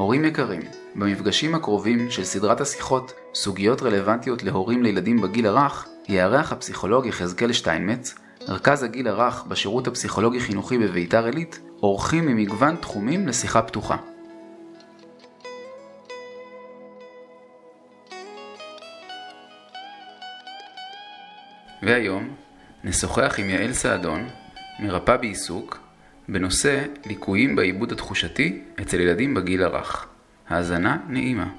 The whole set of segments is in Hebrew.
הורים יקרים, במפגשים הקרובים של סדרת השיחות סוגיות רלוונטיות להורים לילדים בגיל הרך, יארח הפסיכולוג יחזקאל שטיינמץ, רכז הגיל הרך בשירות הפסיכולוגי-חינוכי בביתר עילית, אורחים ממגוון תחומים לשיחה פתוחה. והיום נשוחח עם יעל סעדון, מרפאה בעיסוק, בנושא ליקויים בעיבוד התחושתי אצל ילדים בגיל הרך. האזנה נעימה.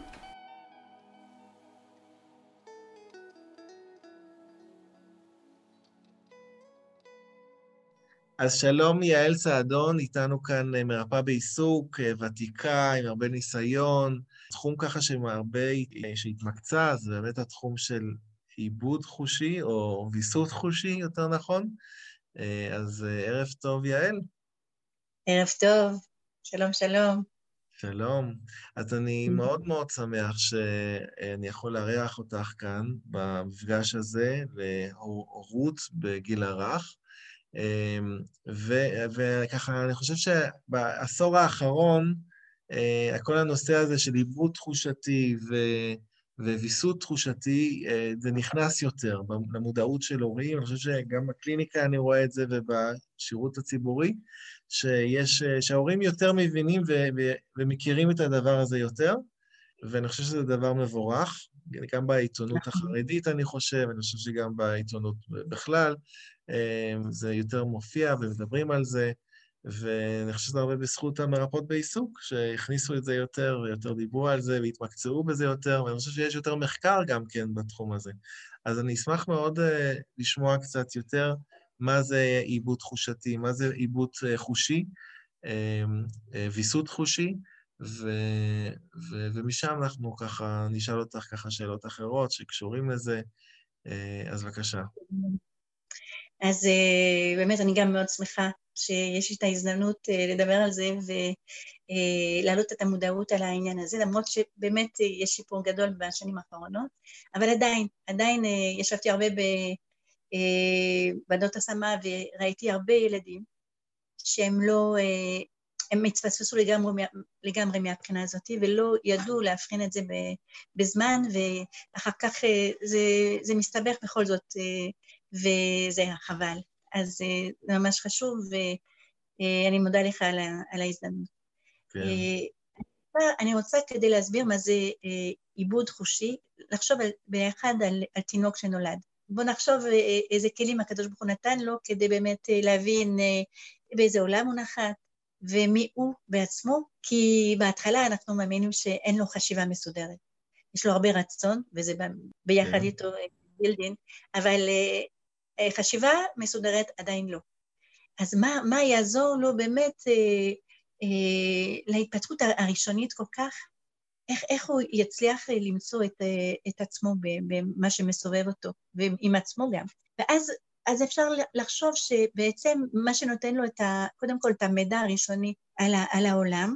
אז שלום, יעל סעדון, איתנו כאן אה, מרפאה בעיסוק, אה, ותיקה, עם הרבה ניסיון, תחום ככה שעם הרבה, אה, שהתמקצע, זה באמת התחום של עיבוד חושי, או ויסות חושי, יותר נכון. אז ערב טוב, יעל. ערב טוב, שלום, שלום. שלום. אז אני מאוד מאוד שמח שאני יכול לארח אותך כאן במפגש הזה להורות בגיל הרך. וככה, אני חושב שבעשור האחרון, כל הנושא הזה של עיבוד תחושתי ו... וויסות תחושתי, זה נכנס יותר למודעות של הורים. אני חושב שגם בקליניקה אני רואה את זה ובשירות הציבורי, שיש, שההורים יותר מבינים ו, ו, ומכירים את הדבר הזה יותר, ואני חושב שזה דבר מבורך, גם בעיתונות נכון. החרדית, אני חושב, אני חושב שגם בעיתונות בכלל, אמ, זה יותר מופיע ומדברים על זה, ואני חושב שזה הרבה בזכות המרפאות בעיסוק, שהכניסו את זה יותר ויותר דיברו על זה והתמקצעו בזה יותר, ואני חושב שיש יותר מחקר גם כן בתחום הזה. אז אני אשמח מאוד uh, לשמוע קצת יותר מה זה עיבוד תחושתי, מה זה עיבוד uh, חושי, uh, ויסות חושי, ו, ו, ומשם אנחנו ככה, נשאל אותך ככה שאלות אחרות שקשורים לזה, uh, אז בבקשה. אז באמת אני גם מאוד שמחה שיש לי את ההזדמנות לדבר על זה ולהעלות את המודעות על העניין הזה, למרות שבאמת יש שיפור גדול בשנים האחרונות, אבל עדיין, עדיין ישבתי הרבה בוועדות uh, השמה וראיתי הרבה ילדים שהם לא, uh, הם התפספסו לגמרי, לגמרי מהבחינה הזאת ולא ידעו להבחין את זה בזמן ואחר כך uh, זה, זה מסתבך בכל זאת uh, וזה חבל. אז אה, זה ממש חשוב, ואני מודה לך על, על ההזדמנות. כן. אה, אני רוצה כדי להסביר מה זה אה, עיבוד חושי, לחשוב על, ביחד על, על תינוק שנולד. בואו נחשוב איזה כלים הקדוש ברוך הוא נתן לו כדי באמת להבין באיזה עולם הוא נחת ומי הוא בעצמו, כי בהתחלה אנחנו מאמינים שאין לו חשיבה מסודרת. יש לו הרבה רצון, וזה ביחד כן. איתו בילדין, אבל אה, חשיבה מסודרת עדיין לא. אז מה, מה יעזור לו באמת אה, אה, להתפתחות הראשונית כל כך? איך, איך הוא יצליח למצוא את, אה, את עצמו במה שמסובב אותו, ועם עצמו גם. ואז אז אפשר לחשוב שבעצם מה שנותן לו את ה, קודם כל את המידע הראשוני על, ה, על העולם,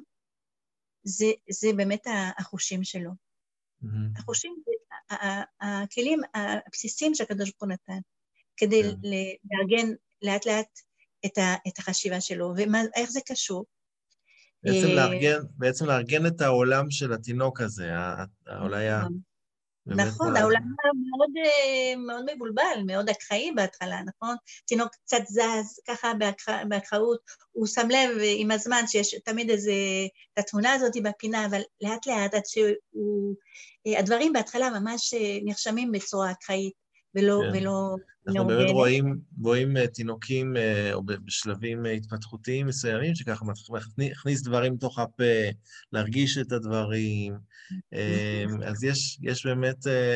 זה, זה באמת החושים שלו. Mm-hmm. החושים, הכלים הבסיסיים שהקדוש ברוך הוא נתן. כדי כן. לארגן לאט לאט את, ה, את החשיבה שלו, ואיך זה קשור? בעצם אה, לארגן, בעצם לארגן את העולם של התינוק הזה, אולי ה... נכון, נכון העולם מאוד, אה, מאוד מבולבל, מאוד אקראי בהתחלה, נכון? תינוק קצת זז ככה באקראיות, הוא שם לב עם הזמן שיש תמיד איזה, את התמונה הזאת בפינה, אבל לאט לאט עד שהוא... אה, הדברים בהתחלה ממש נרשמים בצורה אקראית. ולא... כן. ולא אנחנו באמת רואים, רואים אה, תינוקים, אה, או בשלבים אה, התפתחותיים מסוימים, שככה מכניס דברים לתוך הפה, להרגיש את הדברים. אז יש, יש באמת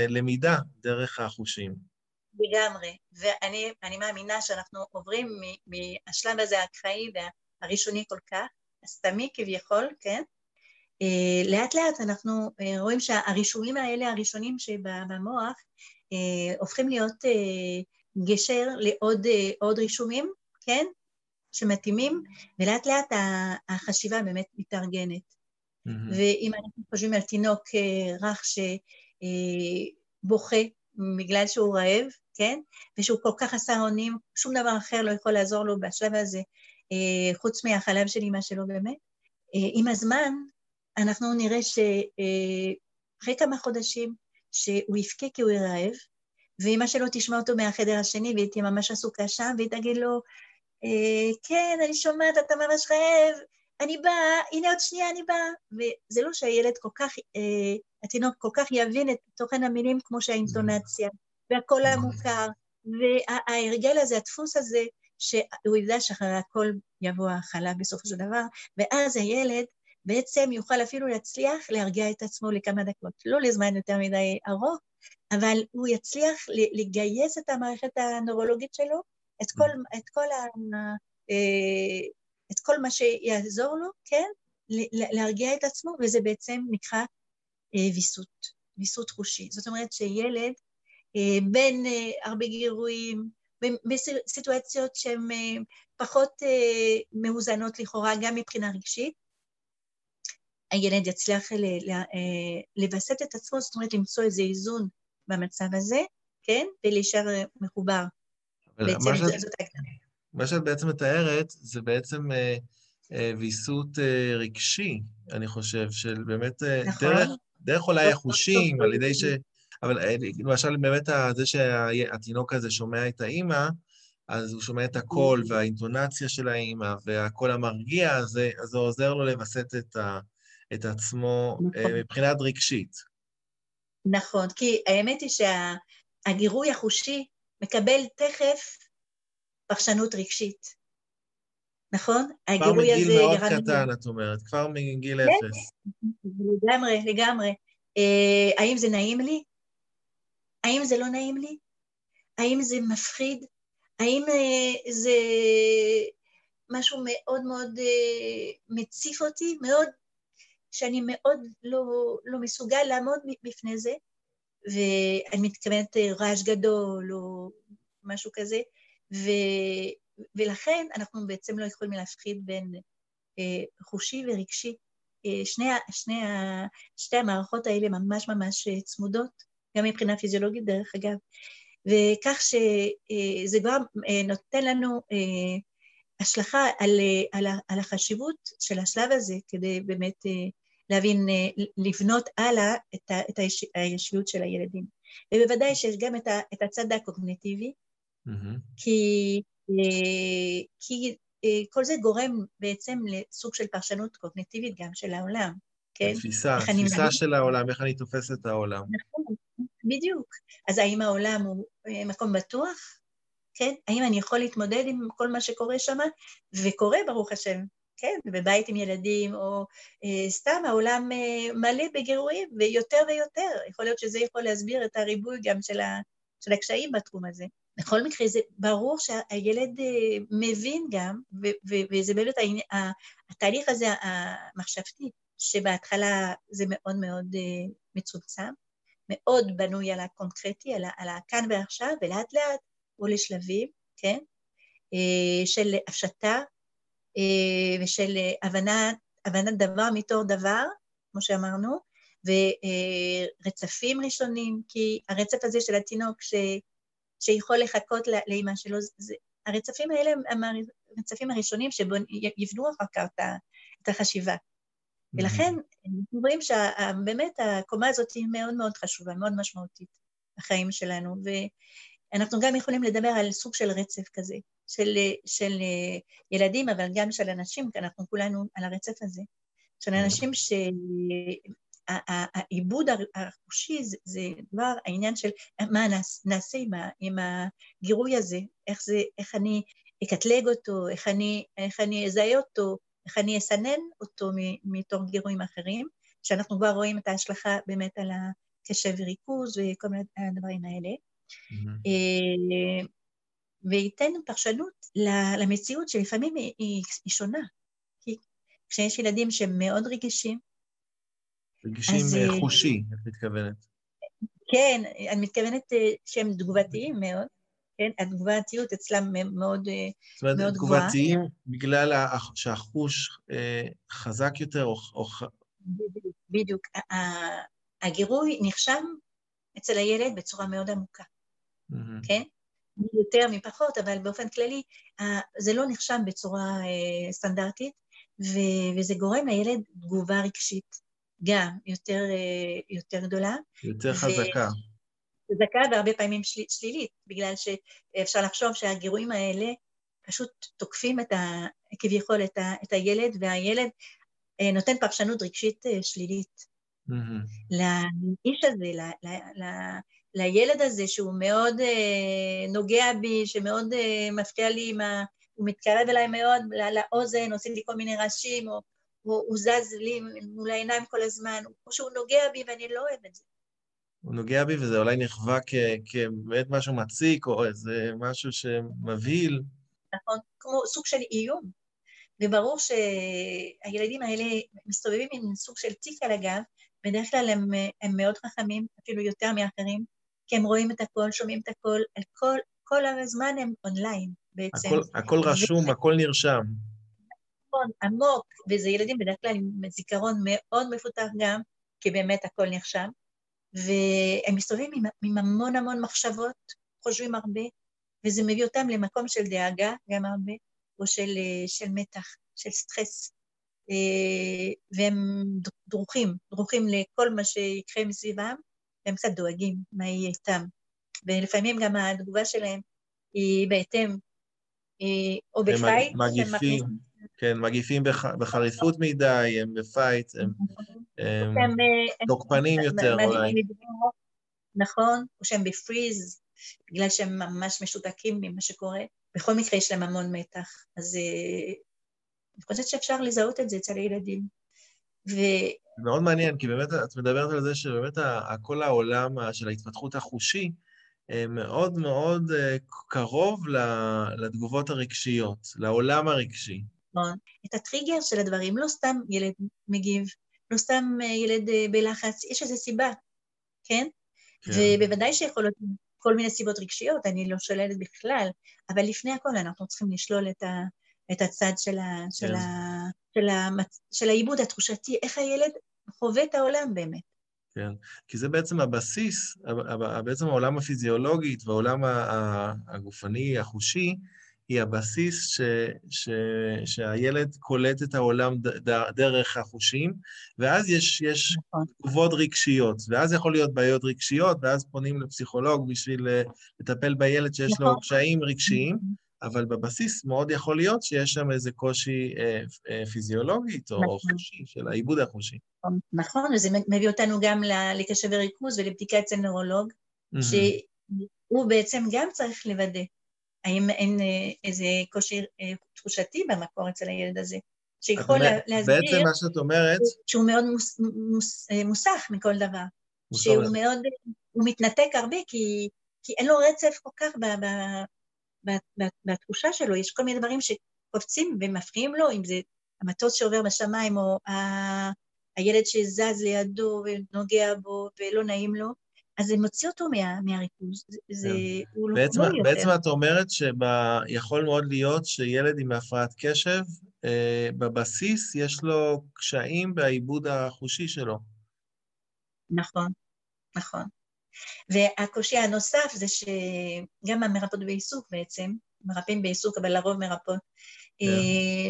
למידה דרך החושים. לגמרי, ואני מאמינה שאנחנו עוברים מהשלב הזה האקראי והראשוני כל כך, הסתמי כביכול, כן? לאט לאט אנחנו רואים שהרישומים האלה, הראשונים שבמוח, הופכים להיות אה, גשר לעוד אה, רישומים, כן? שמתאימים, ולאט לאט החשיבה באמת מתארגנת. Mm-hmm. ואם אנחנו חושבים על תינוק רך שבוכה בגלל שהוא רעב, כן? ושהוא כל כך חסר אונים, שום דבר אחר לא יכול לעזור לו בשלב הזה, חוץ מהחלב של אמא שלו באמת. עם הזמן, אנחנו נראה שאחרי כמה חודשים שהוא יבכה כי הוא יהיה רעב, ואמא שלו תשמע אותו מהחדר השני והיא תהיה ממש עסוקה שם, והיא תגיד לו, כן, אני שומעת, אתה ממש רעב, אני באה, הנה עוד שנייה אני באה. וזה לא שהילד כל כך, אה, התינוק כל כך יבין את תוכן המילים כמו שהאינטונציה, והקול המוכר, וההרגל הזה, הדפוס הזה, שהוא ידע שאחרי הכל יבוא ההכלה בסופו של דבר, ואז הילד בעצם יוכל אפילו להצליח להרגיע את עצמו לכמה דקות, לא לזמן יותר מדי ארוך, אבל הוא יצליח לגייס את המערכת הנורולוגית שלו, את כל, את כל ה... אה, את כל מה שיעזור לו, כן? להרגיע את עצמו, וזה בעצם נקרא אה, ויסות, ויסות חושי. זאת אומרת שילד אה, בין הרבה גירויים, בסיטואציות שהן פחות מאוזנות לכאורה, גם מבחינה רגשית, הילד יצליח אה, לווסת את עצמו, זאת אומרת למצוא איזה איזון במצב הזה, כן? ולהישאר מחובר. בעצם זאת ההגדרה. מה שאת בעצם מתארת זה בעצם אה, אה, ויסות אה, רגשי, אני חושב, של באמת אה, נכון. דרך, דרך אולי החושים, על ידי ש... אבל אה, למשל, באמת זה שהתינוק הזה שומע את האימא, אז הוא שומע את הקול והאינטונציה של האימא והקול המרגיע, אז זה עוזר לו לווסת את, ה, את עצמו אה, נכון. מבחינת רגשית. נכון, כי האמת היא שהגירוי החושי מקבל תכף פרשנות רגשית. נכון? כבר מגיל מאוד קטן, את אומרת, כבר מגיל כן, אפס. לגמרי, לגמרי. אה, האם זה נעים לי? האם זה לא נעים לי? האם זה מפחיד? האם אה, זה משהו מאוד מאוד אה, מציף אותי? מאוד, שאני מאוד לא, לא מסוגל לעמוד בפני זה, ואני מתכוונת רעש גדול או משהו כזה. ו, ולכן אנחנו בעצם לא יכולים להפחיד בין אה, חושי ורגשי. אה, שני, שני, שתי המערכות האלה ממש ממש אה, צמודות, גם מבחינה פיזיולוגית דרך אגב, וכך שזה אה, גם אה, נותן לנו אה, השלכה על, על, על החשיבות של השלב הזה כדי באמת להבין, לבנות הלאה את, ה, את הישיות של הילדים. ובוודאי שיש גם את הצד הקוגניטיבי, Mm-hmm. כי, אה, כי אה, כל זה גורם בעצם לסוג של פרשנות קוגניטיבית גם של העולם, כן? תפיסה, תפיסה אני... של העולם, איך אני תופס את העולם. נכון, בדיוק. אז האם העולם הוא אה, מקום בטוח? כן? האם אני יכול להתמודד עם כל מה שקורה שם? וקורה, ברוך השם, כן? בבית עם ילדים, או אה, סתם העולם אה, מלא בגירויים, ויותר ויותר. יכול להיות שזה יכול להסביר את הריבוי גם של, ה, של הקשיים בתחום הזה. בכל מקרה, זה ברור שהילד אה, מבין גם, וזה באמת התהליך הזה המחשבתי, שבהתחלה זה מאוד מאוד אה, מצומצם, מאוד בנוי על הקונקרטי, על, על הכאן ועכשיו, ולאט לאט הוא לשלבים, כן? אה, של הפשטה ושל הבנת, הבנת דבר מתור דבר, כמו שאמרנו, ורצפים ראשונים, כי הרצף הזה של התינוק, ש... שיכול לחכות לאימא שלו. זה, הרצפים האלה הם הרצפים הראשונים שיבנו אחר כך את החשיבה. ולכן אנחנו רואים שבאמת הקומה הזאת היא מאוד מאוד חשובה, מאוד משמעותית בחיים שלנו, ואנחנו גם יכולים לדבר על סוג של רצף כזה, של, של ילדים, אבל גם של אנשים, כי אנחנו כולנו על הרצף הזה, של אנשים ש... העיבוד החושי זה, זה דבר העניין של מה נעשה עם, עם הגירוי הזה, איך, זה, איך אני אקטלג אותו, איך אני, איך אני אזהה אותו, איך אני אסנן אותו מתור גירויים אחרים, שאנחנו כבר רואים את ההשלכה באמת על הקשב וריכוז וכל מיני הדברים האלה. Mm-hmm. וייתן פרשנות למציאות שלפעמים היא, היא שונה. כי כשיש ילדים שהם מאוד רגישים, רגישים אז, אה, חושי, את מתכוונת. כן, אני מתכוונת אה, שהם תגובתיים מאוד, כן? התגובתיות אצלם מאוד, אה, זאת אומרת, מאוד גבוהה. תגובתיים בגלל שהחוש חזק יותר, או... או... בדיוק, בדיוק. הגירוי נחשם אצל הילד בצורה מאוד עמוקה, mm-hmm. כן? יותר מפחות, אבל באופן כללי זה לא נחשם בצורה סטנדרטית, וזה גורם לילד תגובה רגשית. גם יותר, יותר גדולה. יותר חזקה. חזקה והרבה פעמים של, שלילית, בגלל שאפשר לחשוב שהגירויים האלה פשוט תוקפים את ה, כביכול את, ה, את הילד, והילד נותן פרשנות רגשית שלילית. Mm-hmm. לאיש הזה, ל, ל, ל, לילד הזה שהוא מאוד אה, נוגע בי, שמאוד אה, מפריע לי, מה, הוא מתקרב אליי מאוד לאוזן, עושים לי כל מיני רעשים, או הוא, הוא זז לי מול העיניים כל הזמן, או שהוא נוגע בי ואני לא אוהב את זה. הוא נוגע בי וזה אולי נחווה כבאמת משהו מציק, או איזה משהו שמבהיל. נכון, כמו סוג של איום. וברור שהילדים האלה מסתובבים עם סוג של תיק על הגב, בדרך כלל הם, הם מאוד חכמים, אפילו יותר מאחרים, כי הם רואים את הכל, שומעים את הכל, על כל, כל הזמן הם אונליין בעצם. הכל, הכל רשום, ו... הכל נרשם. נכון, עמוק, וזה ילדים בדרך כלל עם זיכרון מאוד מפותח גם, כי באמת הכל נרשם, והם מסתובבים עם, עם המון המון מחשבות, חושבים הרבה, וזה מביא אותם למקום של דאגה גם הרבה, או של, של מתח, של סטרס. אה, והם דרוכים, דרוכים לכל מה שיקרה מסביבם, והם קצת דואגים מה יהיה איתם. ולפעמים גם התגובה שלהם היא בהתאם, או ב fight. מגיבים, כן, מגיבים בח, בחריפות מדי, הם ב fight, הם, הם אה, תוקפנים יותר אולי. נכון, או שהם בפריז, בגלל שהם ממש משותקים ממה שקורה. בכל מקרה יש להם המון מתח, אז אה, אני חושבת שאפשר לזהות את זה אצל הילדים. מאוד מעניין, כי באמת את מדברת על זה שבאמת כל העולם של ההתפתחות החושי אה, מאוד מאוד אה, קרוב לתגובות הרגשיות, לעולם הרגשי. נכון. את הטריגר של הדברים, לא סתם ילד מגיב, לא סתם אה, ילד בלחץ, יש איזו סיבה, כן? כן. ובוודאי שיכול להיות כל מיני סיבות רגשיות, אני לא שוללת בכלל, אבל לפני הכל אנחנו צריכים לשלול את, ה, את הצד של, ה, של, כן. ה, של, ה, של העיבוד התחושתי, איך הילד חווה את העולם באמת. כן, כי זה בעצם הבסיס, בעצם העולם הפיזיולוגית והעולם הגופני, החושי, היא הבסיס ש, ש, שהילד קולט את העולם ד, דרך החושים, ואז יש, יש נכון. תגובות רגשיות, ואז יכול להיות בעיות רגשיות, ואז פונים לפסיכולוג בשביל אה, לטפל בילד שיש נכון. לו קשיים רגשיים. אבל בבסיס מאוד יכול להיות שיש שם איזה קושי אה, אה, פיזיולוגית או נכון. חושי, של העיבוד החושי. נכון, וזה מביא אותנו גם לקשב וריכוז ולבדיקה אצל נורולוג, mm-hmm. שהוא בעצם גם צריך לוודא האם אין אה, איזה קושי אה, תחושתי במקור אצל הילד הזה. שיכול אומר, להסביר... בעצם מה שאת אומרת... שהוא מאוד מוס, מוס, אה, מוסך מכל דבר. שהוא מאוד... הוא מתנתק הרבה כי, כי אין לו רצף כל כך ב, ב, בתחושה שלו, יש כל מיני דברים שקופצים ומפריעים לו, אם זה המטוס שעובר בשמיים, או ה... הילד שזז לידו ונוגע בו ולא נעים לו, אז זה מוציא אותו מה, מהריכוז. זה, yeah. הוא לא בעצם, לא יותר. בעצם את אומרת שיכול מאוד להיות שילד עם הפרעת קשב, אה, בבסיס יש לו קשיים בעיבוד החושי שלו. נכון, נכון. והקושי הנוסף זה שגם המרפאות בעיסוק בעצם, מרפאים בעיסוק, אבל לרוב מרפאות, yeah. כן. אה,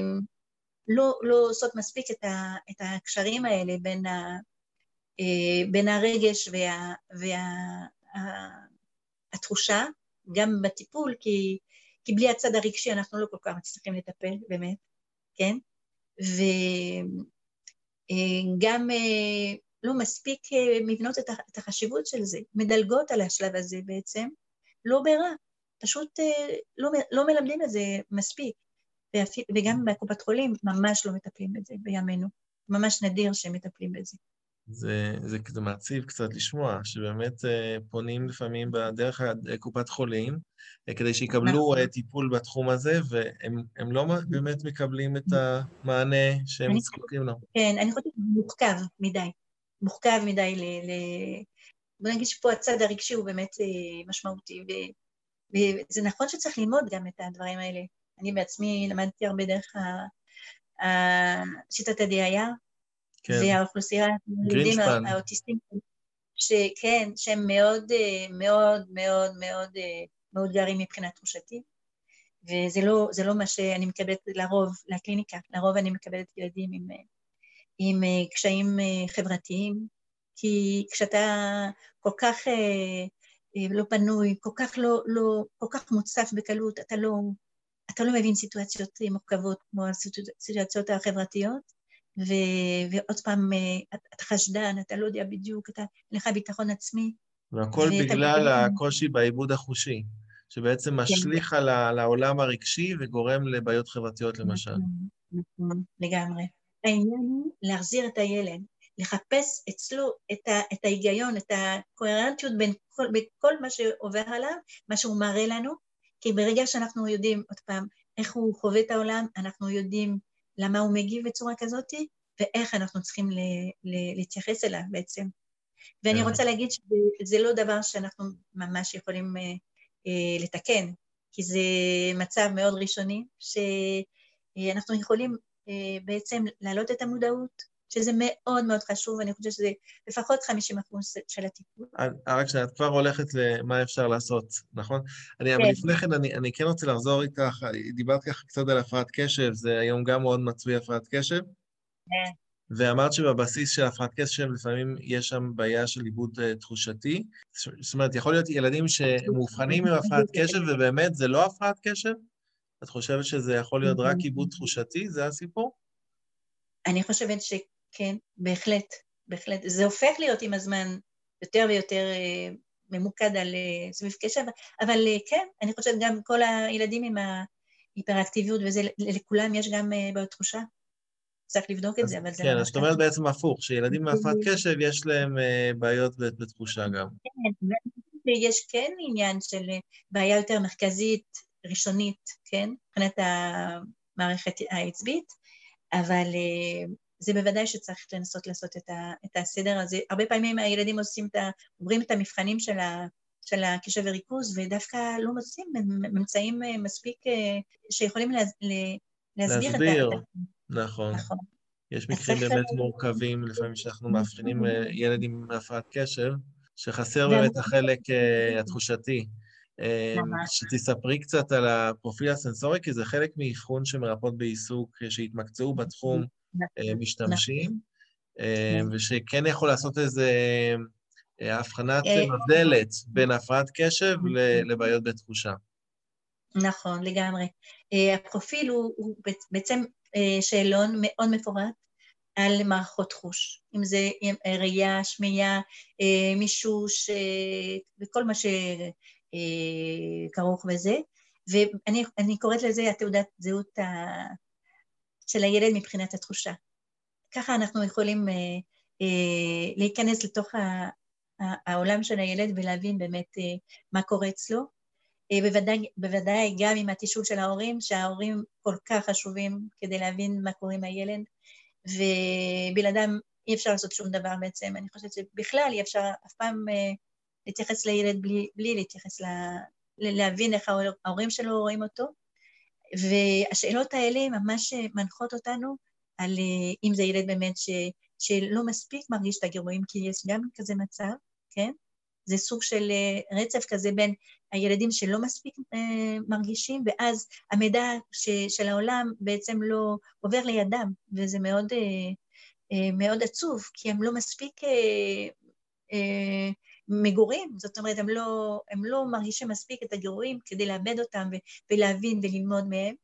לא, לא עושות מספיק את, ה, את הקשרים האלה בין, ה, אה, בין הרגש וה, והתחושה, וה, גם בטיפול, כי, כי בלי הצד הרגשי אנחנו לא כל כך מצליחים לטפל, באמת, כן? וגם אה, לא מספיק אה, מבנות את החשיבות של זה, מדלגות על השלב הזה בעצם, לא ברע, פשוט אה, לא, לא מלמדים את זה מספיק. וגם בקופת חולים ממש לא מטפלים בזה בימינו, ממש נדיר שהם מטפלים בזה. זה, זה, זה מעציב קצת לשמוע, שבאמת אה, פונים לפעמים בדרך קופת חולים, כדי שיקבלו נכון. טיפול בתחום הזה, והם לא באמת מקבלים את המענה שהם זקוקים לו. כן, אני חושבת שזה מורכב מדי. מורכב מדי ל... ל... בוא נגיד שפה הצד הרגשי הוא באמת אה, משמעותי, ו... וזה נכון שצריך ללמוד גם את הדברים האלה. אני בעצמי למדתי הרבה דרך ה... שיטת ה-DIR, כן. זה האוכלוסייה, הילדים האוטיסטים, שכן, שהם מאוד מאוד מאוד מאוד מאותגרים מבחינה תחושתית, וזה לא, לא מה שאני מקבלת לרוב, לקליניקה, לרוב אני מקבלת ילדים עם עם קשיים חברתיים, כי כשאתה כל כך לא פנוי, כל כך לא, לא, כל כך מוצף בקלות, אתה לא, אתה לא מבין סיטואציות מורכבות כמו הסיטואציות החברתיות, ו, ועוד פעם, אתה חשדן, אתה לא יודע בדיוק, אתה, אין לך ביטחון עצמי. והכל בגלל הקושי בעיבוד החושי, שבעצם כן. משליך על, על העולם הרגשי וגורם לבעיות חברתיות למשל. נכון, נכון, לגמרי. העניין הוא להחזיר את הילד, לחפש אצלו את, ה, את ההיגיון, את הקוהרנטיות בין כל, בכל מה שעובר עליו, מה שהוא מראה לנו, כי ברגע שאנחנו יודעים, עוד פעם, איך הוא חווה את העולם, אנחנו יודעים למה הוא מגיב בצורה כזאת, ואיך אנחנו צריכים ל, ל, להתייחס אליו בעצם. ואני רוצה להגיד שזה לא דבר שאנחנו ממש יכולים uh, uh, לתקן, כי זה מצב מאוד ראשוני, שאנחנו יכולים בעצם להעלות את המודעות, שזה מאוד מאוד חשוב, ואני חושבת שזה לפחות 50 אחוז של הטיפול. רק שאת כבר הולכת למה אפשר לעשות, נכון? אני, כן. אבל לפני כן, אני, אני כן רוצה לחזור איתך, דיברת ככה קצת על הפרעת קשב, זה היום גם מאוד מצוי הפרעת קשב. כן. ואמרת שבבסיס של הפרעת קשב לפעמים יש שם בעיה של עיבוד תחושתי. זאת אומרת, יכול להיות ילדים שמאובחנים עם הפרעת קשב ובאמת זה לא הפרעת קשב? את חושבת שזה יכול להיות רק עיבוד תחושתי? זה הסיפור? אני חושבת שכן, בהחלט, בהחלט. זה הופך להיות עם הזמן יותר ויותר uh, ממוקד על uh, סביב קשב, אבל uh, כן, אני חושבת גם כל הילדים עם ההיפראקטיביות וזה, לכולם יש גם בעיות תחושה. צריך לבדוק את זה, אבל זה... כן, אז זאת אומרת בעצם הפוך, שילדים עם הפרעת קשב יש להם אה, בעיות בתחושה גם. כן, ויש כן עניין של אה, בעיה יותר מרכזית, ראשונית, כן? מבחינת המערכת העצבית, אבל אה, זה בוודאי שצריך לנסות לעשות את הסדר הזה. הרבה פעמים הילדים עושים את ה... עוברים את המבחנים של ה... של הקשב וריכוז, ודווקא לא מוצאים ממצאים מספיק שיכולים להסביר, להסביר. את ה... נכון. נכון. יש מקרים באמת מורכבים, לפעמים שאנחנו מאבחנים אה, ילד עם הפרעת קשב, שחסר באמת החלק אה, התחושתי. אה, שתספרי קצת על הפרופיל הסנסורי, כי זה חלק מאבחון שמרפאות בעיסוק, שהתמקצעו בתחום, נכון. משתמשים, נכון. ושכן יכול לעשות איזה הבחנת מבדלת בין הפרעת קשב לבעיות בתחושה. נכון, לגמרי. הפרופיל הוא בעצם אה, שאלון מאוד מפורט על מערכות חוש, אם זה ראייה, שמיעה, אה, מישוש וכל מה שכרוך בזה, ואני קוראת לזה התעודת זהות של הילד מבחינת התחושה. ככה אנחנו יכולים אה, להיכנס לתוך העולם של הילד ולהבין באמת מה קורה אצלו. אה, בוודאי, בוודאי גם עם התשאול של ההורים, שההורים כל כך חשובים כדי להבין מה קורה עם הילד, ובלעדם אי אפשר לעשות שום דבר בעצם. אני חושבת שבכלל אי אפשר אף פעם אה, להתייחס לילד בלי, בלי להתייחס ל... להבין איך ההורים שלו רואים אותו. והשאלות האלה ממש מנחות אותנו על אה, אם זה ילד באמת ש, שלא מספיק מרגיש את הגירויים, כי יש גם כזה מצב, כן? זה סוג של אה, רצף כזה בין הילדים שלא מספיק אה, מרגישים, ואז המידע ש, של העולם בעצם לא עובר לידם, וזה מאוד, מאוד עצוב, כי הם לא מספיק מגורים, זאת אומרת, הם לא, הם לא מרגישים מספיק את הגירויים כדי לאבד אותם ולהבין וללמוד מהם.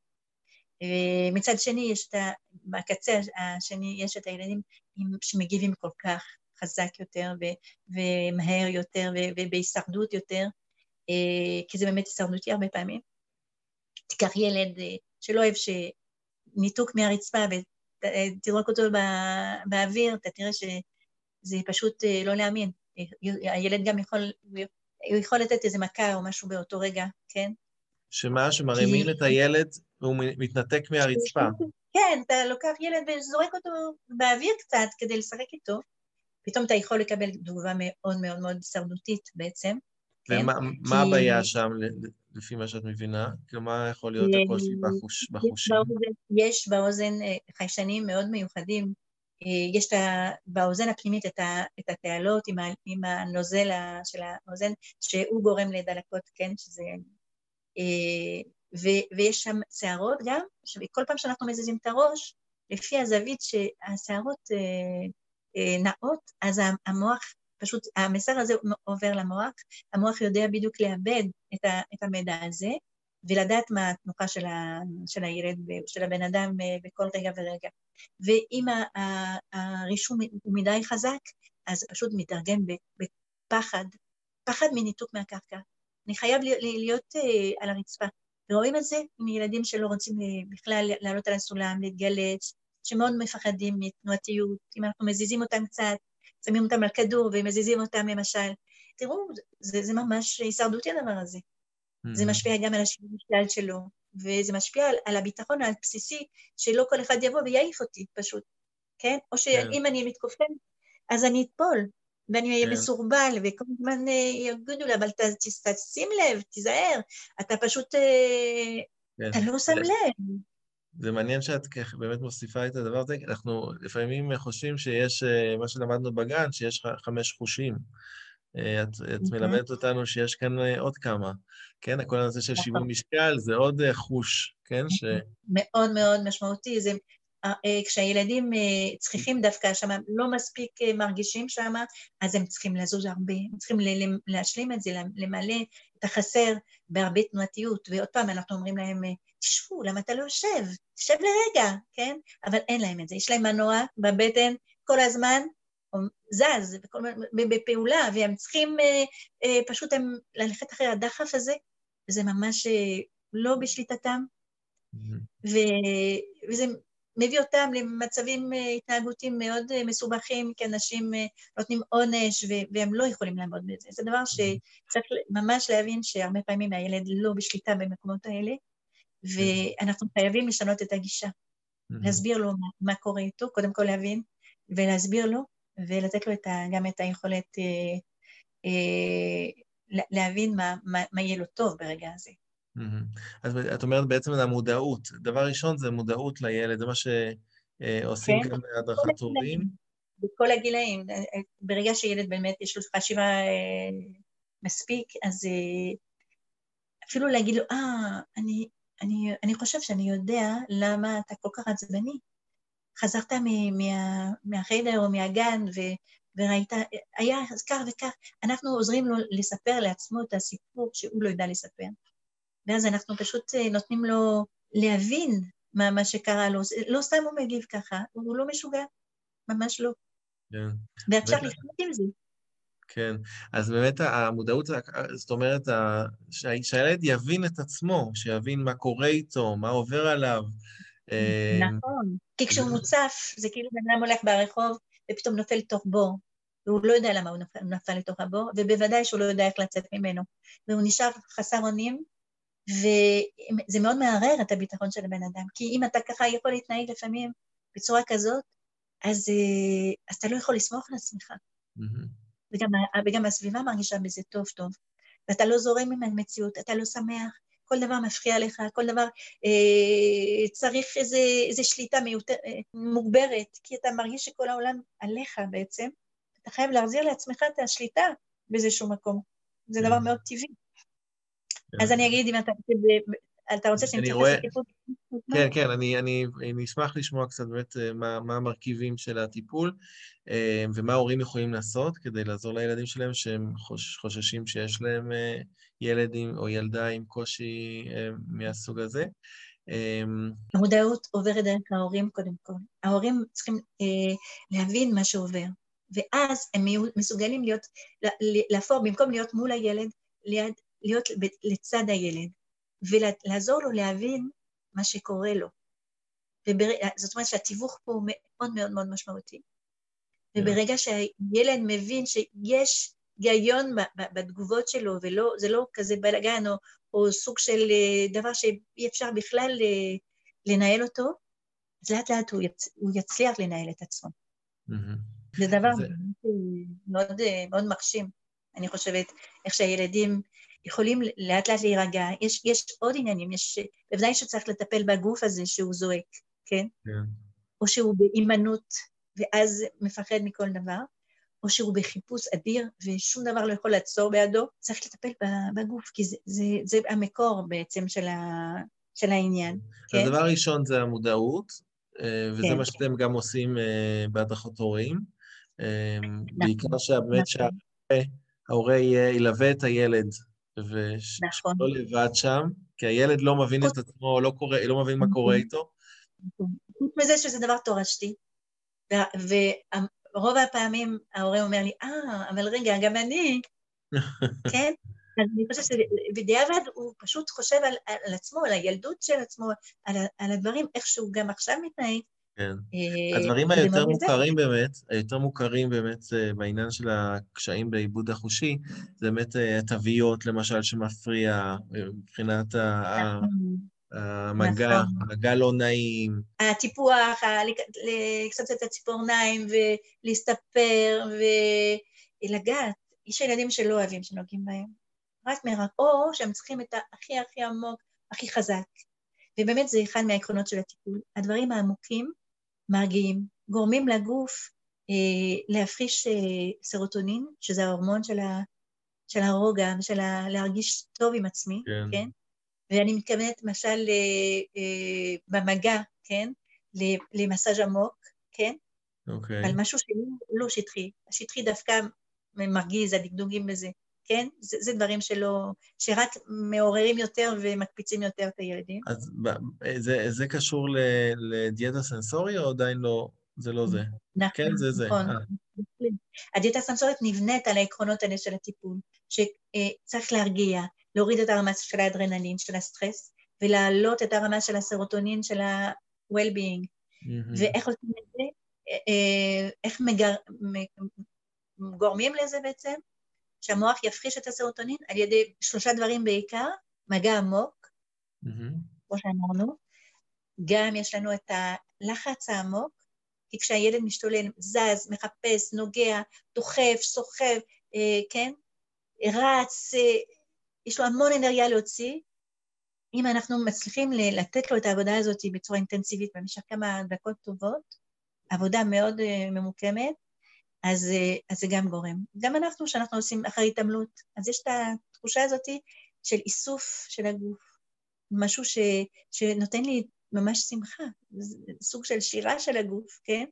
מצד שני, יש את ה... בקצה השני יש את הילדים שמגיבים כל כך חזק יותר ומהר יותר ובהישרדות יותר, אה, כי זה באמת הישרדותי הרבה פעמים. תיקח ילד אה, שלא אוהב שניתוק מהרצפה ותזרוק אותו באוויר, אתה תראה שזה פשוט אה, לא להאמין. הילד גם יכול, הוא יכול לתת איזה מכה או משהו באותו רגע, כן? שמה? שמרימים. את הילד והוא מתנתק מהרצפה. כן, אתה לוקח ילד וזורק אותו באוויר קצת כדי לשחק איתו, פתאום אתה יכול לקבל תגובה מאוד מאוד מאוד הישרדותית בעצם. ומה כן? כי... הבעיה שם, לפי מה שאת מבינה? מה יכול להיות הקושי בחוש, בחושים? יש באוזן אה, חיישנים מאוד מיוחדים. אה, יש באוזן הפנימית את, ה, את התעלות עם, ה, עם הנוזל של האוזן, שהוא גורם לדלקות, כן, שזה... אה, ו, ויש שם שערות גם, שכל פעם שאנחנו מזיזים את הראש, לפי הזווית שהשערות אה, נעות, אז המוח, פשוט המסר הזה עובר למוח, המוח יודע בדיוק לאבד את, ה, את המידע הזה, ולדעת מה התנוחה של, ה, של הילד, של הבן אדם בכל רגע ורגע. ואם הרישום הוא מדי חזק, אז פשוט מתרגם בפחד, פחד מניתוק מהקרקע. אני חייב להיות uh, על הרצפה. ורואים את זה עם ילדים שלא רוצים uh, בכלל לעלות על הסולם, להתגלץ, שמאוד מפחדים מתנועתיות. אם אנחנו מזיזים אותם קצת, שמים אותם על כדור ומזיזים אותם למשל. תראו, זה, זה ממש הישרדותי הדבר הזה. Mm-hmm. זה משפיע גם על השיווי משקל שלו, וזה משפיע על, על הביטחון הבסיסי, שלא כל אחד יבוא ויעיף אותי פשוט, כן? או שאם כן. אני מתכופן, אז אני אתפול, ואני אהיה כן. מסורבל, וכל הזמן אה, יגידו לי, אבל תשים לב, תיזהר, אתה פשוט, אה, כן. אתה לא שם לב. זה מעניין שאת באמת מוסיפה את הדבר הזה, אנחנו לפעמים חושבים שיש, אה, מה שלמדנו בגן, שיש חמש חושים. את, את mm-hmm. מלמדת אותנו שיש כאן עוד כמה, כן? כל הנושא של שיווי נכון. משקל זה עוד חוש, כן? ש... מאוד מאוד משמעותי, זה אה, אה, כשהילדים אה, צריכים דווקא שם, לא מספיק מרגישים שם, אז הם צריכים לזוז הרבה, הם צריכים להשלים את זה, למלא את החסר בהרבה תנועתיות, ועוד פעם אנחנו אומרים להם, תשבו, למה אתה לא יושב? תשב לרגע, כן? אבל אין להם את זה, יש להם מנוע בבטן כל הזמן, זז בפעולה, והם צריכים פשוט הם ללכת אחרי הדחף הזה, וזה ממש לא בשליטתם, mm-hmm. וזה מביא אותם למצבים אה, התנהגותיים מאוד אה, מסובכים, כי אנשים אה, נותנים עונש והם לא יכולים לעמוד בזה. זה דבר שצריך ממש להבין שהרבה פעמים הילד לא בשליטה במקומות האלה, ואנחנו חייבים לשנות את הגישה. להסביר לו מה, מה קורה איתו, קודם כל להבין, ולהסביר לו, ולתת לו את ה, גם את היכולת אה, אה, להבין מה, מה, מה יהיה לו טוב ברגע הזה. אז את אומרת בעצם על המודעות. דבר ראשון זה מודעות לילד, זה מה שעושים כן. גם בהדרכת הורים. בכל הגילאים. אה, אה, ברגע שילד באמת יש לו חשיבה אה, מספיק, אז אפילו להגיד לו, אה, אני, אני, אני חושב שאני יודע למה אתה כל כך עצבני. חזרת מה, מהחדר או מהגן ו, וראית, היה כך וכך. אנחנו עוזרים לו לספר לעצמו את הסיפור שהוא לא יודע לספר. ואז אנחנו פשוט אה, נותנים לו להבין מה, מה שקרה לו. לא סתם הוא מגיב ככה, הוא לא משוגע, ממש לא. כן. ואפשר לחיות עם זה. כן, אז באמת המודעות, זאת אומרת, שהילד יבין את עצמו, שיבין מה קורה איתו, מה עובר עליו. אה, נכון, כי כשהוא מוצף, זה כאילו בן אדם הולך ברחוב ופתאום נופל לתוך בור, והוא לא יודע למה הוא נפל לתוך הבור, ובוודאי שהוא לא יודע איך לצאת ממנו. והוא נשאר חסר אונים, וזה מאוד מערער את הביטחון של הבן אדם, כי אם אתה ככה יכול להתנהג לפעמים בצורה כזאת, אז, אה, אז אתה לא יכול לסמוך על עצמך. Mm-hmm. וגם, וגם הסביבה מרגישה בזה טוב טוב. ואתה לא זורם עם המציאות, אתה לא שמח, כל דבר מפריע לך, כל דבר אה, צריך איזו איזה שליטה מיותר, אה, מוגברת, כי אתה מרגיש שכל העולם עליך בעצם. אתה חייב להחזיר לעצמך את השליטה באיזשהו מקום. זה דבר מאוד טבעי. אז אני אגיד אם אתה אתה רוצה שאני אתייחס לטיפול? כן, כן, אני, אני, אני אשמח לשמוע קצת באמת אה, מה, מה המרכיבים של הטיפול אה, ומה ההורים יכולים לעשות כדי לעזור לילדים שלהם שהם חוש, חוששים שיש להם אה, ילד עם, או ילדה עם קושי מהסוג הזה. המודעות עוברת דרך ההורים קודם כל. ההורים צריכים אה, להבין מה שעובר, ואז הם מסוגלים להיות, להפוך, במקום להיות מול הילד, ליד, להיות לצד הילד, ולעזור לו להבין מה שקורה לו. ובר... זאת אומרת שהתיווך פה הוא מאוד מאוד מאוד משמעותי. וברגע שהילד מבין שיש היגיון בתגובות שלו, וזה לא כזה בלאגן או, או סוג של אה, דבר שאי אפשר בכלל אה, לנהל אותו, אז לאט לאט הוא, יצ... הוא יצליח לנהל את עצמו. Mm-hmm. זה דבר זה... מאוד, אה, מאוד מרשים, אני חושבת, איך שהילדים יכולים לאט לאט להירגע. יש, יש עוד עניינים, יש, בוודאי שצריך לטפל בגוף הזה שהוא זועק, כן? כן. או שהוא בהימנעות, ואז מפחד מכל דבר, או שהוא בחיפוש אדיר ושום דבר לא יכול לעצור בידו, צריך לטפל בגוף, כי זה, זה, זה המקור בעצם של, ה, של העניין. כן? הדבר הראשון זה המודעות, אה, וזה כן. מה שאתם גם עושים אה, בהדרכות הורים. אה, נכון, בעיקר שבאמת נכון. שההורה יהיה- ילווה את הילד, ושלא נכון. לבד שם, כי הילד לא מבין את עצמו, לא קורא- לא מבין מה קורה איתו. חוץ מזה שזה דבר תורשתי, ורוב הפעמים ההורה אומר לי, אה, אבל רגע, גם אני, כן? אז אני חושבת שבדיעבד הוא פשוט חושב על, על עצמו, על הילדות של עצמו, על, על הדברים, איך שהוא גם עכשיו מתנהג. כן. אה, הדברים היותר. מוכרים באמת, היותר מוכרים באמת אה, בעניין של הקשיים בעיבוד החושי, זה באמת אה, התוויות, למשל, שמפריע מבחינת נכון. המגע, נכון. המגע לא נעים. הטיפוח, ה- לק- לקצת את הציפורניים ולהסתפר ולגעת. יש ילדים שלא אוהבים שנוגעים בהם, רק מרק, או שהם צריכים את הכי הכי עמוק, הכי חזק. ובאמת זה אחד מהעקרונות של הטיפול. הדברים העמוקים מרגיעים, גורמים לגוף אה, להפריש אה, סרוטונין, שזה ההורמון של, ה, של הרוגע ושל ה, להרגיש טוב עם עצמי, כן. כן? ואני מתכוונת למשל אה, אה, במגע, כן? למסאז' עמוק, כן? אוקיי. על משהו שהוא לא שטחי. השטחי דווקא מרגיז, הדגדוגים בזה, כן? זה, זה דברים שלא, שרק מעוררים יותר ומקפיצים יותר את הילדים. אז ב- זה, זה קשור לדיאטה סנסורי או עדיין לא? זה לא זה. נכון, כן, זה זה. נכון. אה. הדיאטה הסנסורית נבנית על העקרונות האלה של הטיפול, שצריך להרגיע, להוריד את הרמה של האדרנלין, של הסטרס, ולהעלות את הרמה של הסרוטונין, של ה-well-being. מהמם. ואיך עושים את זה? אה, אה, איך מגר... גורמים לזה בעצם? שהמוח יפחיש את הסרוטונין על ידי שלושה דברים בעיקר, מגע עמוק, מהמם. כמו שאמרנו, גם יש לנו את הלחץ העמוק, כי כשהילד משתולל, זז, מחפש, נוגע, דוחף, סוחב, אה, כן? רץ, אה, יש לו המון אנרגיה להוציא. אם אנחנו מצליחים לתת לו את העבודה הזאת בצורה אינטנסיבית במשך כמה דקות טובות, עבודה מאוד אה, ממוקמת, אז, אה, אז זה גם גורם. גם אנחנו, כשאנחנו עושים אחרי התעמלות, אז יש את התחושה הזאת של איסוף של הגוף, משהו ש, שנותן לי ממש שמחה, סוג של שירה של הגוף, כן?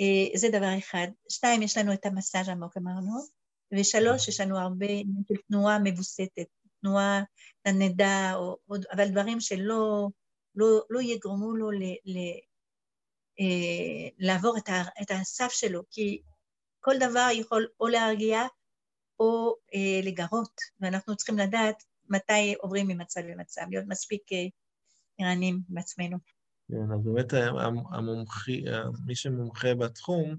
אה, זה דבר אחד. שתיים, יש לנו את המסאז' עמוק, אמרנו, ושלוש, יש לנו הרבה של תנועה מבוסתת, תנועה לנדה, או, או, אבל דברים שלא לא, לא יגרמו לו ל, ל, אה, לעבור את, ה, את הסף שלו, כי כל דבר יכול או להרגיע או אה, לגרות, ואנחנו צריכים לדעת מתי עוברים ממצב למצב, להיות מספיק אה, ערניים עם עצמנו. כן, אז באמת המ- המומחי, מי שמומחה בתחום,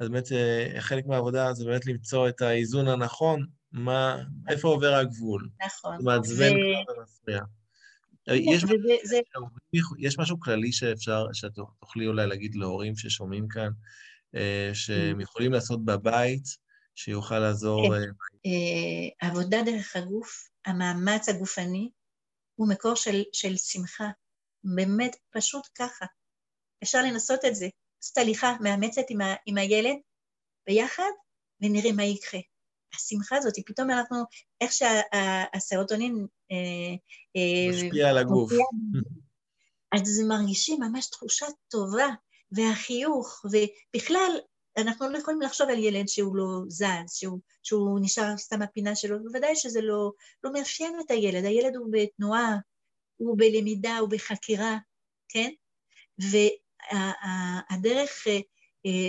אז באמת אה, חלק מהעבודה זה באמת למצוא את האיזון הנכון, מה, איפה עובר הגבול. נכון. זה מעצבן ו- כבר ומפריע. אה, יש זה- יש משהו כללי שאפשר, שאת תוכלי אולי להגיד להורים ששומעים כאן, אה, שהם יכולים לעשות בבית, שיוכל לעזור... כן. אה, אה, העבודה דרך הגוף, המאמץ הגופני, הוא מקור של, של שמחה. באמת, פשוט ככה. אפשר לנסות את זה. לעשות הליכה מאמצת עם, ה, עם הילד ביחד, ונראה מה יקרה. השמחה הזאת, פתאום אנחנו, איך שהסרוטונין... משפיע על הגוף. אז מרגישים ממש תחושה טובה, והחיוך, ובכלל, אנחנו לא יכולים לחשוב על ילד שהוא לא זז, שהוא, שהוא נשאר סתם בפינה שלו, בוודאי שזה לא, לא מאפיין את הילד, הילד הוא בתנועה, הוא בלמידה, הוא בחקירה, כן? והדרך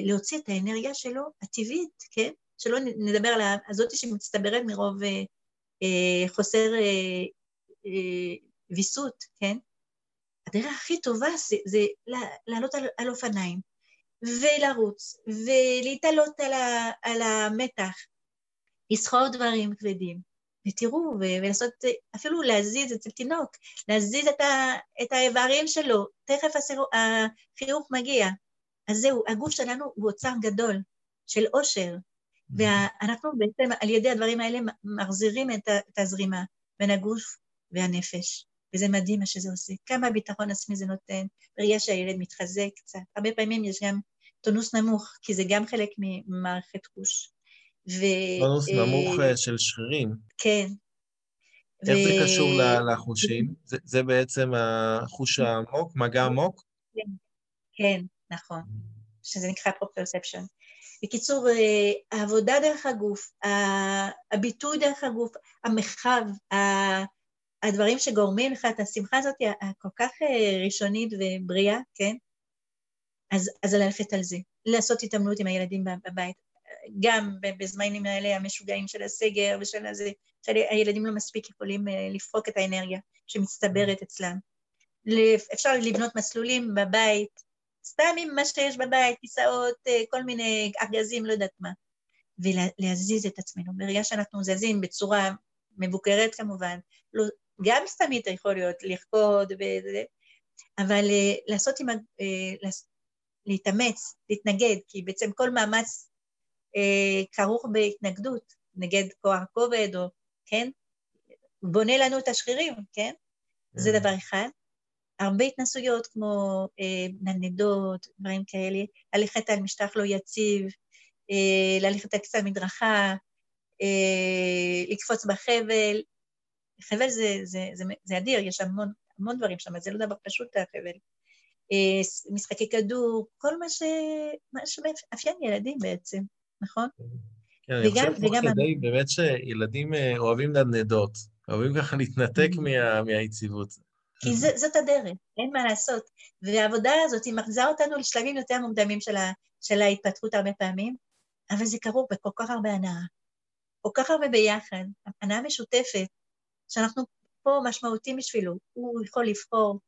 להוציא את האנרגיה שלו, הטבעית, כן? שלא נדבר על הזאת שמצטברת מרוב אה, אה, חוסר אה, אה, ויסות, כן? הדרך הכי טובה זה, זה לעלות על, על אופניים, ולרוץ, ולהתעלות על, ה, על המתח, לסחור דברים כבדים, ותראו, ולעשות, אפילו להזיז אצל תינוק, להזיז את, ה, את האיברים שלו, תכף הסירו, החיוך מגיע. אז זהו, הגוף שלנו הוא אוצר גדול של עושר, ואנחנו בעצם על ידי הדברים האלה מחזירים את, את הזרימה בין הגוף והנפש. וזה מדהים מה שזה עושה. כמה ביטחון עצמי זה נותן, בראייה שהילד מתחזק קצת. הרבה פעמים יש גם טונוס נמוך, כי זה גם חלק ממערכת חוש. ו... טונוס אה... נמוך של שרירים. כן. איך ו... זה קשור לחושים? זה, זה בעצם החוש העמוק, מגע עמוק? כן. כן, נכון, שזה נקרא proprioception. בקיצור, אה, העבודה דרך הגוף, הביטוי דרך הגוף, המרחב, הדברים שגורמים לך את השמחה הזאת הכל כך אה, ראשונית ובריאה, כן? אז, אז ללכת על זה, לעשות התעמלות עם הילדים בבית. גם בזמנים האלה המשוגעים של הסגר ושל הזה, שהילדים לא מספיק יכולים אה, לפרוק את האנרגיה שמצטברת אצלם. אפשר לבנות מסלולים בבית, סתם עם מה שיש בבית, כיסאות, אה, כל מיני ארגזים, לא יודעת מה. ולהזיז את עצמנו. ברגע שאנחנו זזים בצורה מבוקרת כמובן, לא, גם סתמית יכול להיות, לרקוד וזה, אבל uh, לעשות עם, להתאמץ, להתנגד, כי בעצם כל מאמץ uh, כרוך בהתנגדות, נגד כוח כובד, או, כן? בונה לנו את השרירים, כן? זה כן. דבר אחד. הרבה התנסויות כמו אה, ננדות, דברים כאלה, ללכת על משטח לא יציב, אה, ללכת על קצת מדרכה, אה, לקפוץ בחבל. חבל זה, זה, זה, זה אדיר, יש המון, המון דברים שם, זה לא דבר פשוט החבל. אה, משחקי כדור, כל מה, ש... מה שמאפיין ילדים בעצם, נכון? כן, אני חושב תוך כדי באמת שילדים אה, אוהבים לנדות, אוהבים ככה להתנתק מה, מהיציבות. כי זה, זאת הדרך, אין מה לעשות. והעבודה הזאת היא מחזירה אותנו לשלבים יותר מוקדמים של, ה, של ההתפתחות הרבה פעמים, אבל זה קרוב בכל כך הרבה הנאה, כל כך הרבה ביחד, הנאה משותפת, שאנחנו פה משמעותיים בשבילו, הוא יכול לבחור,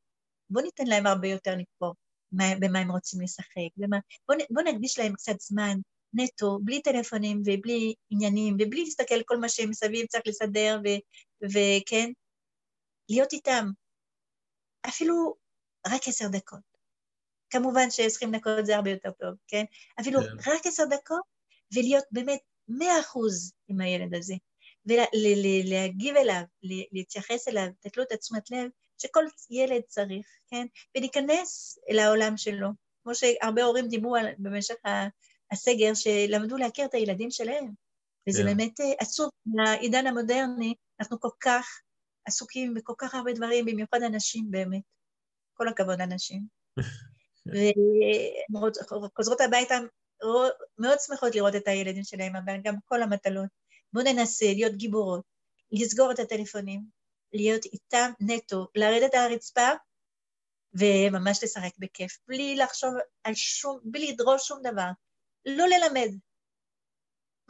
בואו ניתן להם הרבה יותר לבחור במה הם רוצים לשחק, במה, בואו בוא נקדיש להם קצת זמן נטו, בלי טלפונים ובלי עניינים, ובלי להסתכל כל מה שהם מסביב צריך לסדר, וכן, להיות איתם, אפילו רק עשר דקות. כמובן שעשרים דקות זה הרבה יותר טוב, כן? אפילו כן. רק עשר דקות, ולהיות באמת מאה אחוז עם הילד הזה. ולהגיב אליו, להתייחס אליו, לתת לו את התשומת לב שכל ילד צריך, כן? ולהיכנס אל העולם שלו. כמו שהרבה הורים דיברו על, במשך הסגר, שלמדו להכיר את הילדים שלהם. וזה yeah. כן. באמת אה, עצוב, בעידן המודרני אנחנו כל כך עסוקים בכל כך הרבה דברים, במיוחד אנשים באמת. כל הכבוד אנשים. וחוזרות הביתה מאוד שמחות לראות את הילדים שלהם, אבל גם כל המטלות. בואו ננסה להיות גיבורות, לסגור את הטלפונים, להיות איתם נטו, לרדת על הרצפה וממש לשחק בכיף, בלי לחשוב על שום, בלי לדרוש שום דבר. לא ללמד.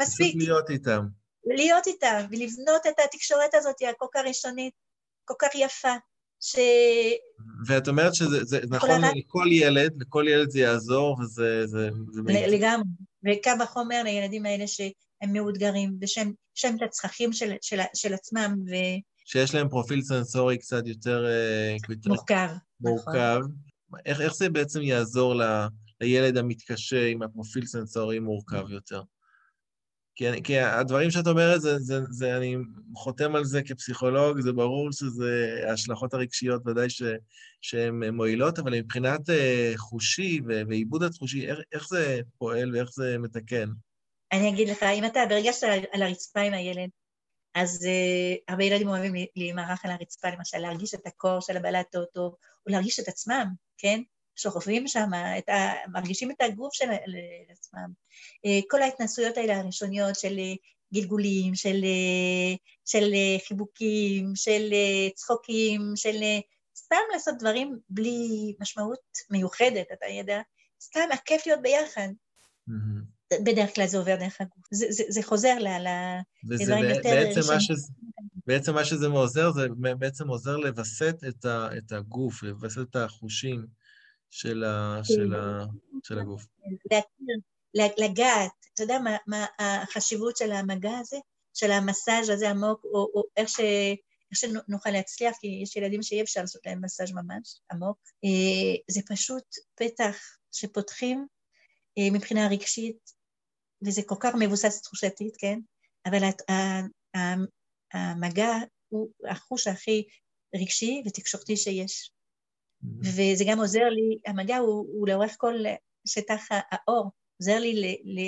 מספיק. פשוט להיות איתם. להיות איתם, ולבנות את התקשורת הזאת הכל כך ראשונית, כל כך יפה, ש... ואת אומרת שזה זה, נכון לכל ילד, לכל ילד זה יעזור, וזה... זה, זה לגמרי. וקו החומר לילדים האלה שהם מאותגרים, ושהם את הצרכים של, של, של עצמם, ו... שיש להם פרופיל סנסורי קצת יותר... אה, מורכב. מורכב. נכון. איך, איך זה בעצם יעזור ל, לילד המתקשה עם הפרופיל סנסורי מורכב יותר? כי, כי הדברים שאת אומרת, זה, זה, זה, אני חותם על זה כפסיכולוג, זה ברור שזה, ההשלכות הרגשיות ודאי שהן מועילות, אבל מבחינת uh, חושי ועיבוד התחושי, איך, איך זה פועל ואיך זה מתקן? אני אגיד לך, אם אתה ברגע שאתה על הרצפה עם הילד, אז uh, הרבה ילדים אוהבים להימרח על הרצפה, למשל, להרגיש את הקור של הבלטות, או, או להרגיש את עצמם, כן? שוכבים שם, ה, מרגישים את הגוף של עצמם. אה, כל ההתנסויות האלה הראשוניות של אה, גלגולים, של, אה, של חיבוקים, של צחוקים, של סתם לעשות דברים בלי משמעות מיוחדת, אתה יודע, סתם הכיף להיות ביחד. Mm-hmm. בדרך כלל זה עובר דרך הגוף. זה, זה, זה חוזר לדברים יותר... בעצם מה, שזה, בעצם מה שזה עוזר, זה בעצם עוזר לווסת את, ה, את הגוף, לווסת את החושים. של, ה, כן. של, ה, של הגוף. להכיר, לגעת, אתה יודע מה, מה החשיבות של המגע הזה? של המסאז' הזה עמוק, או, או איך, ש, איך שנוכל להצליח, כי יש ילדים שאי אפשר לעשות להם מסאז' ממש עמוק. אה, זה פשוט פתח שפותחים אה, מבחינה רגשית, וזה כל כך מבוסס תחושתית, כן? אבל המגע הוא החוש הכי רגשי ותקשורתי שיש. וזה גם עוזר לי, המגע הוא, הוא לאורך כל שטח האור, עוזר לי ל, ל,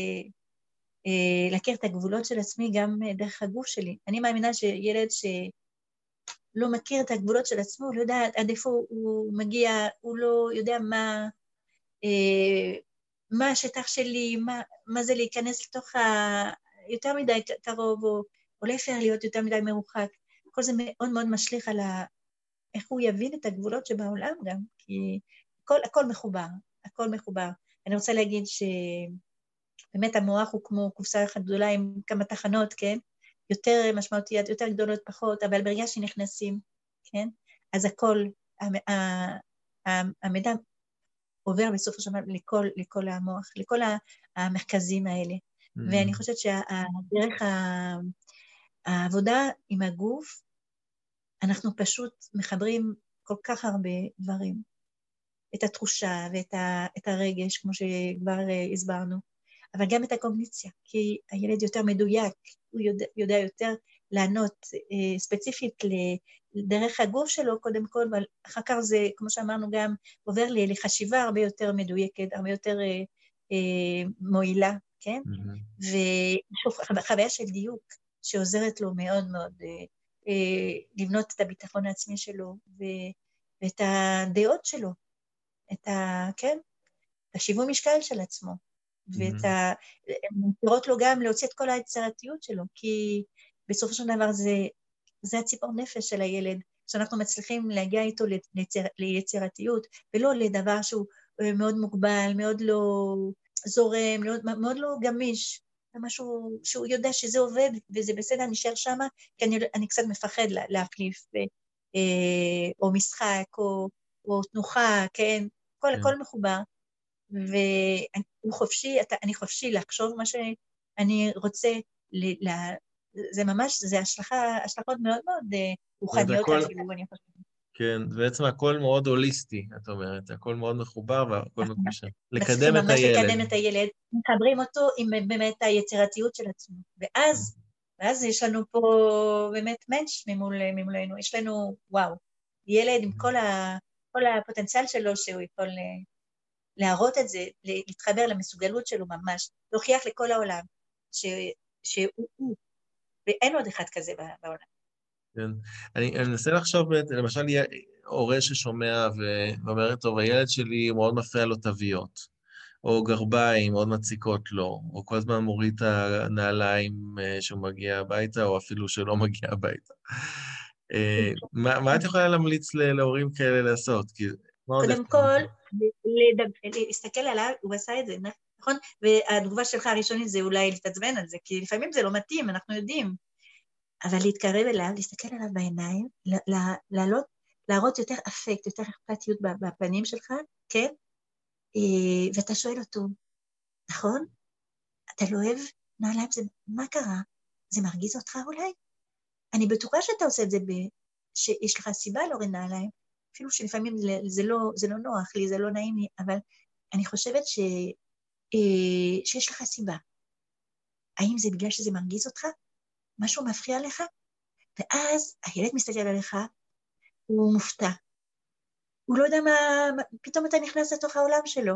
אה, להכיר את הגבולות של עצמי גם דרך הגוף שלי. אני מאמינה שילד שלא מכיר את הגבולות של עצמו, לא יודע עד איפה הוא מגיע, הוא לא יודע מה, אה, מה השטח שלי, מה, מה זה להיכנס לתוך ה... יותר מדי קרוב, או, או להפך להיות יותר מדי מרוחק. כל זה מאוד מאוד משליך על ה... איך הוא יבין את הגבולות שבעולם גם, כי הכל, הכל מחובר, הכל מחובר. אני רוצה להגיד שבאמת המוח הוא כמו קופסה אחת גדולה עם כמה תחנות, כן? יותר משמעותיות, יותר גדולות, פחות, אבל ברגע שנכנסים, כן? אז הכל, המידע עובר בסופו של דבר לכל, לכל המוח, לכל המרכזים האלה. Mm-hmm. ואני חושבת שהדרך העבודה עם הגוף, אנחנו פשוט מחברים כל כך הרבה דברים. את התחושה ואת ה, את הרגש, כמו שכבר uh, הסברנו, אבל גם את הקוגניציה, כי הילד יותר מדויק, הוא יודע, יודע יותר לענות uh, ספציפית דרך הגוף שלו קודם כל, אבל אחר כך זה, כמו שאמרנו, גם עובר לי לחשיבה הרבה יותר מדויקת, הרבה יותר uh, uh, מועילה, כן? Mm-hmm. ושוב, חוויה של דיוק שעוזרת לו מאוד מאוד uh, לבנות את הביטחון העצמי שלו ו- ואת הדעות שלו, את ה... כן? את השיווי משקל של עצמו, mm-hmm. ואת ה... הן מותירות לו גם להוציא את כל היצירתיות שלו, כי בסופו של דבר זה, זה הציפור נפש של הילד, שאנחנו מצליחים להגיע איתו ליציר, ליצירתיות, ולא לדבר שהוא אה, מאוד מוגבל, מאוד לא זורם, מאוד, מאוד לא גמיש, משהו שהוא יודע שזה עובד וזה בסדר, נשאר שם, כי אני, אני קצת מפחד לה, להחליף, אה, או משחק, או, או תנוחה, כן? הכל, כן. הכל מחובר. ואני חופשי, אתה, אני חופשי לחשוב מה שאני רוצה, ל, ל, זה ממש, זה השלכה, השלכות מאוד מאוד אה, רוחניות. אפילו, אני חושבת. כן, בעצם הכל מאוד הוליסטי, את אומרת, הכל מאוד מחובר והכל נכון. מקושר. לקדם את הילד. לקדם את הילד, מחברים אותו עם באמת היצירתיות של עצמו. ואז, ואז יש לנו פה באמת מענץ' ממול, ממולנו, יש לנו, וואו, ילד עם כל, ה, כל הפוטנציאל שלו שהוא יכול אה, להראות את זה, להתחבר למסוגלות שלו ממש, להוכיח לכל העולם ש, שהוא הוא, ואין עוד אחד כזה בעולם. כן. אני, אני מנסה לחשוב, למשל, הורה ששומע ואומר, טוב, הילד שלי מאוד מפריע לו תוויות, או גרביים מאוד מציקות לו, או כל הזמן מוריד את הנעליים אה, שהוא מגיע הביתה, או אפילו שלא מגיע הביתה. אה, מה, מה את יכולה להמליץ להורים כאלה לעשות? קודם כל, להסתכל עליו, הוא עשה את זה, נכון? והתגובה שלך הראשונית זה אולי להתעצבן על זה, כי לפעמים זה לא מתאים, אנחנו יודעים. אבל להתקרב אליו, להסתכל עליו בעיניים, לעלות, להראות יותר אפקט, יותר אכפתיות בפנים שלך, כן? אה, ואתה שואל אותו, נכון? אתה לא אוהב נעליים? זה, מה קרה? זה מרגיז אותך אולי? אני בטוחה שאתה עושה את זה, ב, שיש לך סיבה להוריד נעליים, אפילו שלפעמים זה לא, זה לא נוח לי, זה לא נעים לי, אבל אני חושבת ש, אה, שיש לך סיבה. האם זה בגלל שזה מרגיז אותך? משהו מפריע לך? ואז הילד מסתכל עליך, הוא מופתע. הוא לא יודע מה, פתאום אתה נכנס לתוך העולם שלו.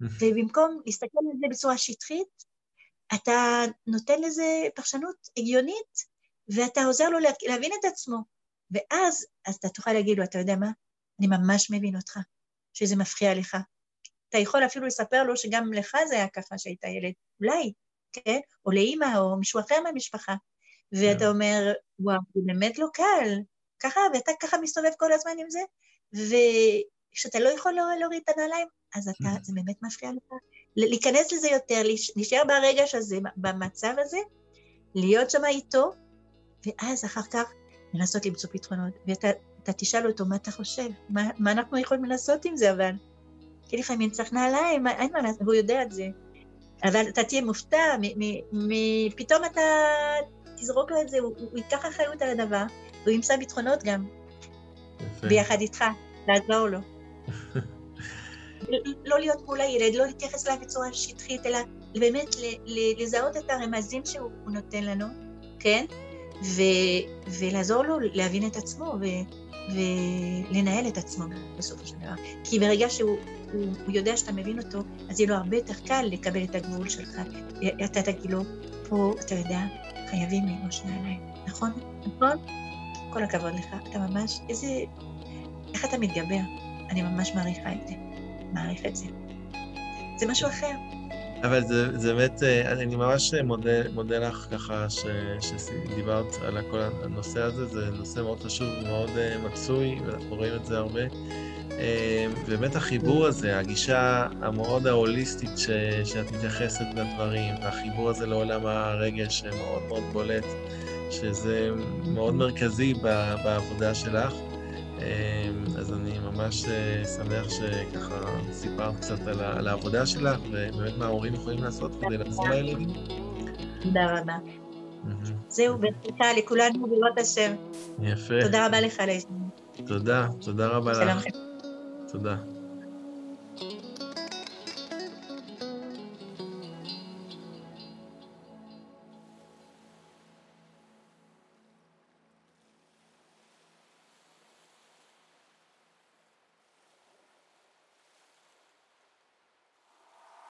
ובמקום להסתכל על זה בצורה שטחית, אתה נותן לזה פרשנות הגיונית, ואתה עוזר לו להבין את עצמו. ואז, אז אתה תוכל להגיד לו, אתה יודע מה? אני ממש מבין אותך, שזה מפריע לך. אתה יכול אפילו לספר לו שגם לך זה היה ככה שהיית ילד, אולי, כן? או לאימא, או מישהו אחר מהמשפחה. ואתה כן. אומר, וואו, זה באמת לא קל, ככה, ואתה ככה מסתובב כל הזמן עם זה, וכשאתה לא יכול להוריד את הנעליים, אז אתה, זה באמת מפריע לך. להיכנס לזה יותר, להישאר ברגש הזה, במצב הזה, להיות שם איתו, ואז אחר כך לנסות למצוא פתרונות. ואתה תשאל אותו, מה אתה חושב? מה, מה אנחנו יכולים לעשות עם זה, אבל? כי לפעמים צריך נעליים, אין מה לעשות, והוא יודע את זה. אבל אתה תהיה מופתע, פתאום אתה תזרוק לו את זה, הוא, הוא ייקח אחריות על הדבר, והוא ימצא ביטחונות גם. יפה. ביחד איתך, לעזור לו. לא להיות מול הילד, לא להתייחס אליו בצורה שטחית, אלא באמת לזהות את הרמזים שהוא נותן לנו, כן? ו, ולעזור לו להבין את עצמו ו, ולנהל את עצמו בסופו של דבר. כי ברגע שהוא הוא, הוא יודע שאתה מבין אותו, אז יהיה לו הרבה יותר קל לקבל את הגבול שלך. אתה תגיד לו, פה, אתה יודע, חייבים ללבוש נעליים, נכון? נכון? כל הכבוד לך, אתה ממש, איזה... איך אתה מתגבר? אני ממש מעריכה את זה, מעריך את זה. זה משהו אחר. אבל זה, זה באמת, אה, אני ממש מודה, מודה לך ככה ש, שדיברת על כל הנושא הזה, זה נושא מאוד חשוב ומאוד אה, מצוי, ואנחנו רואים את זה הרבה. אה, באמת החיבור הזה, הגישה המאוד ההוליסטית ש, שאת מתייחסת לדברים, והחיבור הזה לעולם הרגש שמאוד מאוד בולט, שזה מאוד מרכזי בעבודה שלך. אמ, אז אני ממש אה, שמח שככה סיפרת קצת על, על העבודה שלך, ובאמת מה ההורים יכולים לעשות כדי לחזור לילדים. תודה רבה. זהו, ברכה לכולנו בלוות השם. יפה. תודה רבה לך על ההזדמנות. תודה, תודה רבה לך. שלום. תודה.